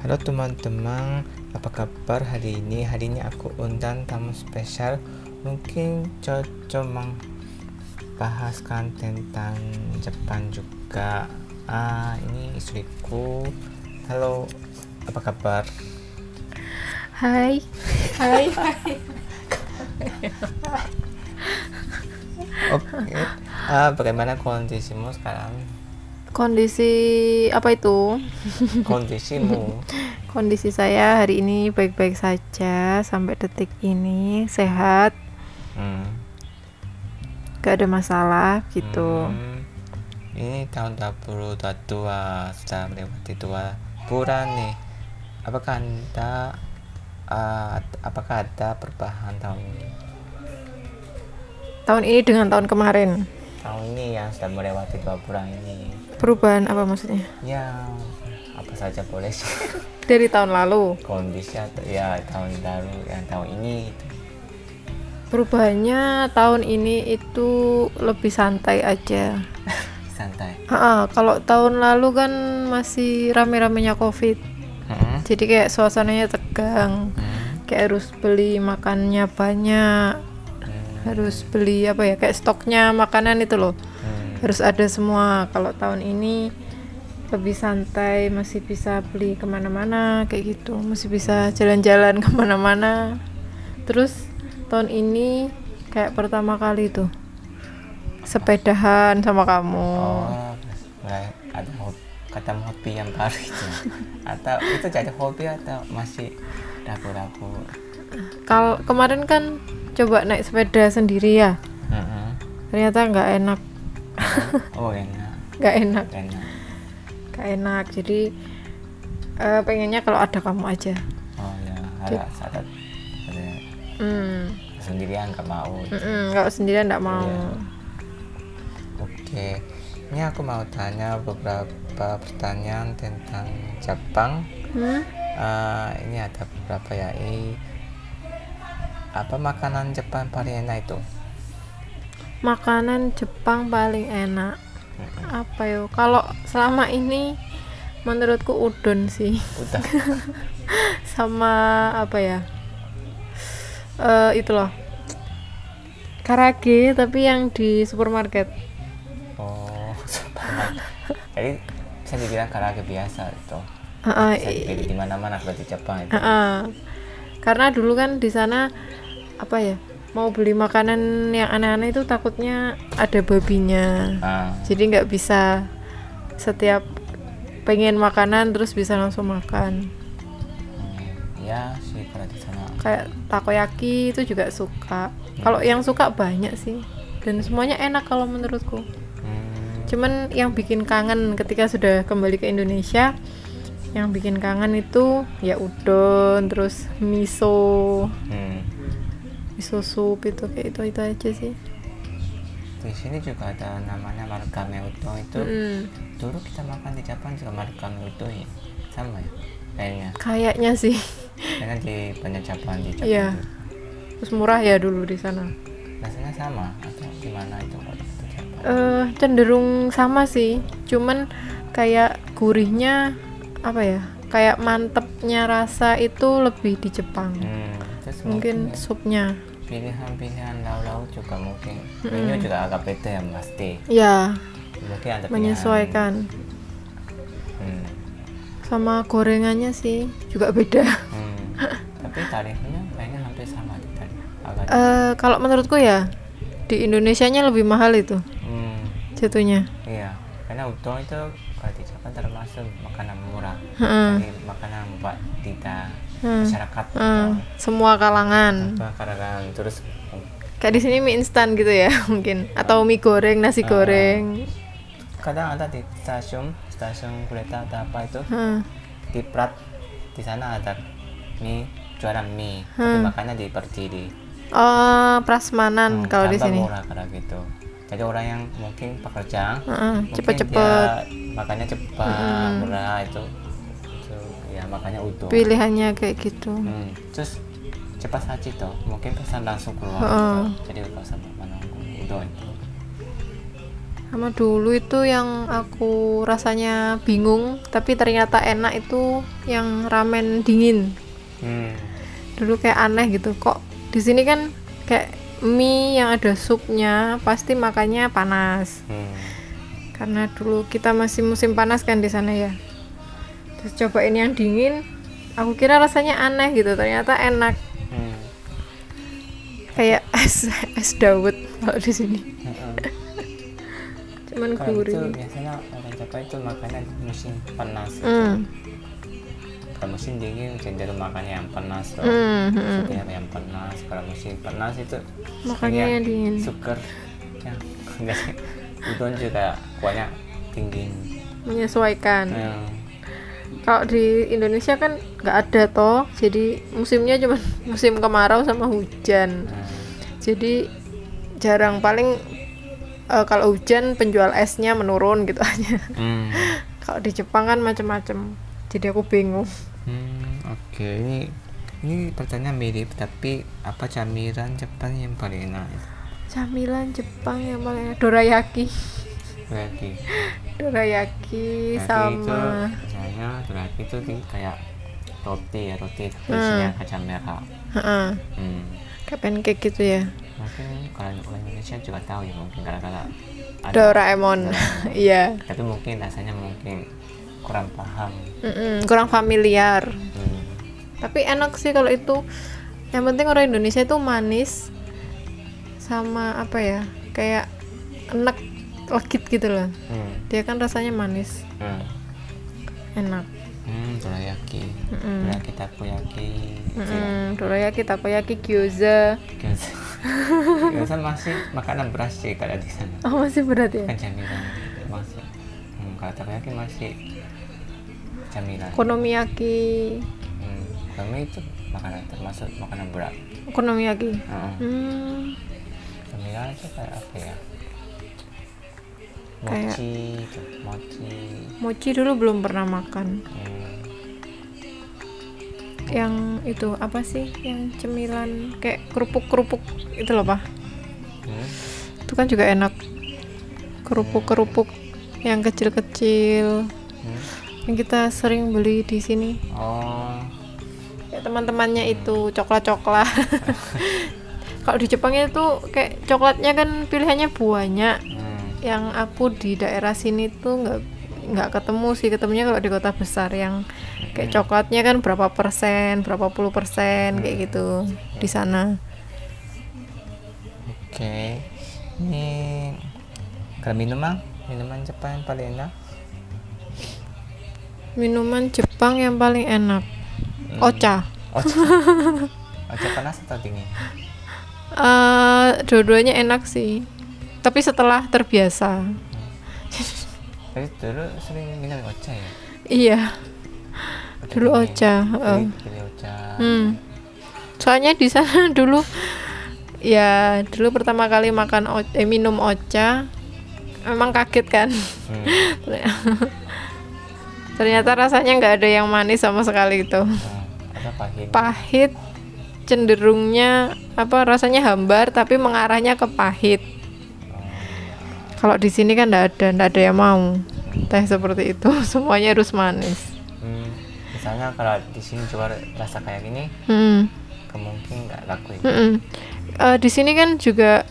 Halo teman-teman, apa kabar hari ini? Hari ini aku undang tamu spesial Mungkin cocok membahaskan tentang Jepang juga Ah, ini istriku Halo, apa kabar? Hai. Hai. Oke, Ah, bagaimana kondisimu sekarang? Kondisi apa itu? Kondisimu Kondisi saya hari ini baik-baik saja sampai detik ini sehat, hmm. gak ada masalah gitu. Hmm, ini tahun 2022 sudah melewati dua bulan nih. Apakah anda uh, apakah ada perubahan tahun ini? Tahun ini dengan tahun kemarin. Tahun ini yang sudah melewati dua bulan ini. Perubahan apa maksudnya? Ya apa saja boleh sih. Dari tahun lalu. Kondisi atau ya tahun baru yang tahun ini itu. Perubahannya tahun ini itu lebih santai aja. santai. Ah, kalau tahun lalu kan masih rame-ramenya Covid. Hmm. Jadi kayak suasananya tegang. Hmm. Kayak harus beli makannya banyak. Harus beli apa ya kayak stoknya makanan itu loh Hmm. harus ada semua kalau tahun ini lebih santai masih bisa beli ke mana-mana kayak gitu masih bisa jalan-jalan ke mana-mana terus tahun ini kayak pertama kali tuh sepedahan sama kamu Oh, ada hobi, kata hobi yang baru itu. atau itu jadi hobi atau masih ragu-ragu? kalau kemarin kan coba naik sepeda sendiri ya Mm-mm. ternyata nggak enak Oh enak, nggak enak enak. nggak enak jadi eh, pengennya kalau ada kamu aja Oh ya, ada ada, ada hmm. sendirian nggak mau. Kalau sendirian nggak mau. Iya. Oke, ini aku mau tanya beberapa pertanyaan tentang Jepang. Hmm? Eh, ini ada beberapa ya. Ini apa makanan Jepang paling enak itu? Makanan Jepang paling enak. Apa yo? Kalau selama ini menurutku udon sih. Udah. Sama apa ya? Eh itu loh. Karage tapi yang di supermarket. Oh, supermarket. Jadi bisa dibilang karaoke biasa itu. Heeh, Bisa dibeli di mana-mana di Jepang itu. Heeh. Karena dulu kan di sana apa ya? Mau beli makanan yang aneh-aneh itu takutnya ada babinya. Ah, jadi nggak bisa setiap pengen makanan terus bisa langsung makan hmm, ya sih kalau di sana. kayak takoyaki itu juga suka kalau yang suka banyak sih dan semuanya enak kalau menurutku Hmm, cuman yang bikin kangen ketika sudah kembali ke Indonesia yang bikin kangen itu ya udon terus miso hmm. Miso soup itu kayak itu itu aja sih Di sini juga ada namanya marukame udon itu. Mm, Dulu kita makan di Jepang juga marukame udon ya. Sama ya kayaknya. kayaknya sih Karena di banyak Jepang di Jepang. Iya. itu. terus murah ya dulu di sana Rasanya sama atau gimana itu kalau di Jepang? eh cenderung sama sih cuman kayak gurihnya apa ya kayak mantepnya rasa itu lebih di Jepang Hmm, terus mungkin supnya. Pilihan-pilihan lauk-lauk juga mungkin. Menu juga agak beda ya pasti ya mungkin ada menyesuaikan. Hmm, sama gorengannya sih juga beda. Hmm. tapi tarifnya kayaknya hampir sama di tadi agak Eh kalau menurutku ya di Indonesianya lebih mahal itu hmm, jatuhnya. Iya karena udon itu kalau di Jepang termasuk makanan murah. Jadi makanan buat lidah Hmm. masyarakat Eh, semua kalangan. Makanan terus kayak di sini mie instan gitu ya mungkin. Atau mie goreng nasi goreng. Kadang ada di stasiun stasiun kereta atau apa itu. Heeh. di Prat di sana ada mie jualan mie. Tapi makannya di oh prasmanan Hmm, kalau di sini. murah karena gitu. Jadi orang yang mungkin pekerja mungkin cepet-cepet. dia makannya cepat murah itu itu ya makanya udon pilihannya kayak gitu. Hmm, terus cepat saji toh. Mungkin pesan langsung keluar gitu. jadi nggak usah menunggu udon itu sama dulu itu yang aku rasanya bingung tapi ternyata enak itu yang ramen dingin. Hmm. dulu kayak aneh gitu. Kok di sini kan kayak mie yang ada supnya pasti makannya panas. Hmm. karena dulu kita masih musim panas kan di sana ya terus cobain yang dingin aku kira rasanya aneh gitu ternyata enak Hmm. kayak es es dawet kalau di sini Hmm. cuman Kalau itu gurih biasanya orang Jepang itu makannya musim panas. gitu. hmm. Kalau musim dingin cenderung makannya yang panas loh. Hmm, hmm. Yang panas. Kalau musim panas itu Makannya yang dingin. Sugar yang enggak sih. Udon juga kuahnya tinggi. menyesuaikan Hmm. Kalau di Indonesia kan nggak ada toh. Jadi musimnya cuma musim kemarau sama hujan. Jadi jarang. Paling eh, kalau hujan penjual esnya menurun gitu aja. Hmm. kalau di Jepang kan macam-macam jadi aku bingung. Hmm, oke. Ini ini pertanyaan mirip tapi apa camilan Jepang yang paling enak? camilan Jepang yang paling enak. Dorayaki. Berarti dorayaki itu sama misalnya berarti itu kayak roti ya roti tapi Hmm. isinya kacang merah. Heeh, Hmm. kayak pancake gitu ya Mungkin kalau orang Indonesia juga tahu ya mungkin gara-gara ada Doraemon iya tapi mungkin rasanya mungkin kurang paham. Mm-mm, kurang familiar Hmm. tapi enak sih kalau itu yang penting orang Indonesia itu manis sama apa ya kayak enak legit gitu loh Hmm. dia kan rasanya manis Hmm. enak Hmm, dorayaki. Mm-mm. Dorayaki takoyaki. Mm-mm, dorayaki takoyaki gyoza Gyoza. Gyoza masih makanan beras sih kalau di sana. oh masih berat ya Kan camilan masih. Hmm, kalau takoyaki masih camilan. okonomiyaki Hmm, kami itu makanan termasuk makanan berat. okonomiyaki Heeh. hmm, Camilan itu kayak apa ya? Kayak- Mochi, mochi. mochi dulu belum pernah makan Hmm. yang itu apa sih yang cemilan kayak kerupuk kerupuk itu loh pak Hmm. itu kan juga enak kerupuk kerupuk yang kecil kecil Hmm. yang kita sering beli di sini Oh, ya teman-temannya itu coklat coklat kalau di Jepang itu kayak coklatnya kan pilihannya banyak hmm. Yang aku di daerah sini tuh nggak nggak ketemu sih. Ketemunya kalau di kota besar yang kayak coklatnya kan berapa persen berapa puluh persen kayak gitu di sana. Oke, ini kalau minuman, minuman Jepang yang paling enak. minuman Jepang yang paling enak. Hmm. ocha. Ocha. Ocha panas atau dingin? Eh, dua-duanya enak sih tapi setelah terbiasa Tapi dulu sering minum ocha ya. iya dulu ocha. Pilih, pilih ocha. Hmm. Soalnya di sana dulu ya dulu pertama kali makan eh, minum ocha memang kaget kan. Hmm. Ternyata rasanya nggak ada yang manis sama sekali itu. Hmm. Pahit. Pahit cenderungnya apa rasanya hambar tapi mengarahnya ke pahit. Kalau di sini kan nggak ada, nggak ada yang mau teh seperti itu. Semuanya harus manis. Hmm. Misalnya kalau di sini jual rasa kayak gini, Hmm. kemungkinan nggak laku ya. Mm-mm. Eh, di sini kan juga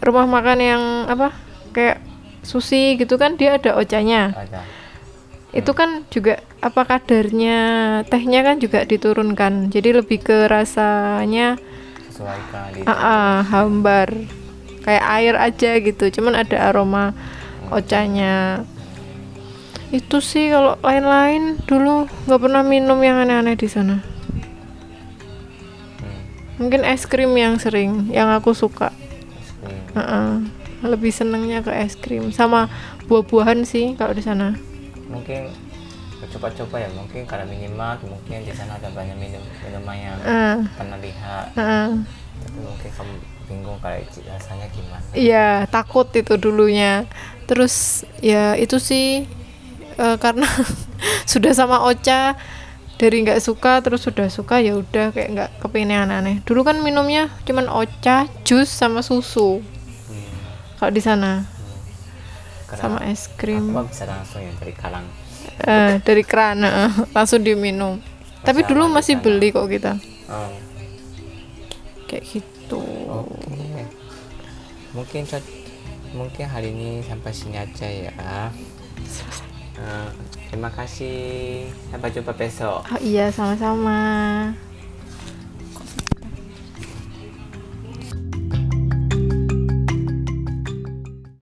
rumah makan yang apa kayak sushi gitu kan dia ada ocanya. Ada. Itu kan juga apa kadarnya tehnya kan juga diturunkan. Jadi lebih ke rasanya Sesuaikan di. ah, ah, hambar kayak air aja gitu. Cuman ada aroma ocanya. Itu sih kalau lain-lain dulu nggak pernah minum yang aneh-aneh di sana. Mungkin es krim yang sering yang aku suka. Krim. Heeh. lebih senengnya ke es krim sama buah-buahan sih kalau di sana. Mungkin coba-coba ya mungkin karena minimal mungkin di sana ada banyak minum minuman yang Ah, pernah lihat tapi mungkin kamu bingung kayak rasanya gimana Iya takut itu dulunya. Terus ya itu sih eh, karena sudah sama Ocha dari nggak suka terus sudah suka ya udah kayak nggak kepingin yang aneh. Dulu kan minumnya cuman Ocha, jus sama susu. Hmm. Kalau di sana. Kenapa? sama es krim Apa bisa langsung yang dari Kalang? Eh, dari keran langsung diminum tapi dulu masih beli kok kita Oh, kayak gitu oke. Mungkin cot- mungkin hari ini sampai sini aja ya. Eh, terima kasih. Sampai jumpa besok. oh iya sama-sama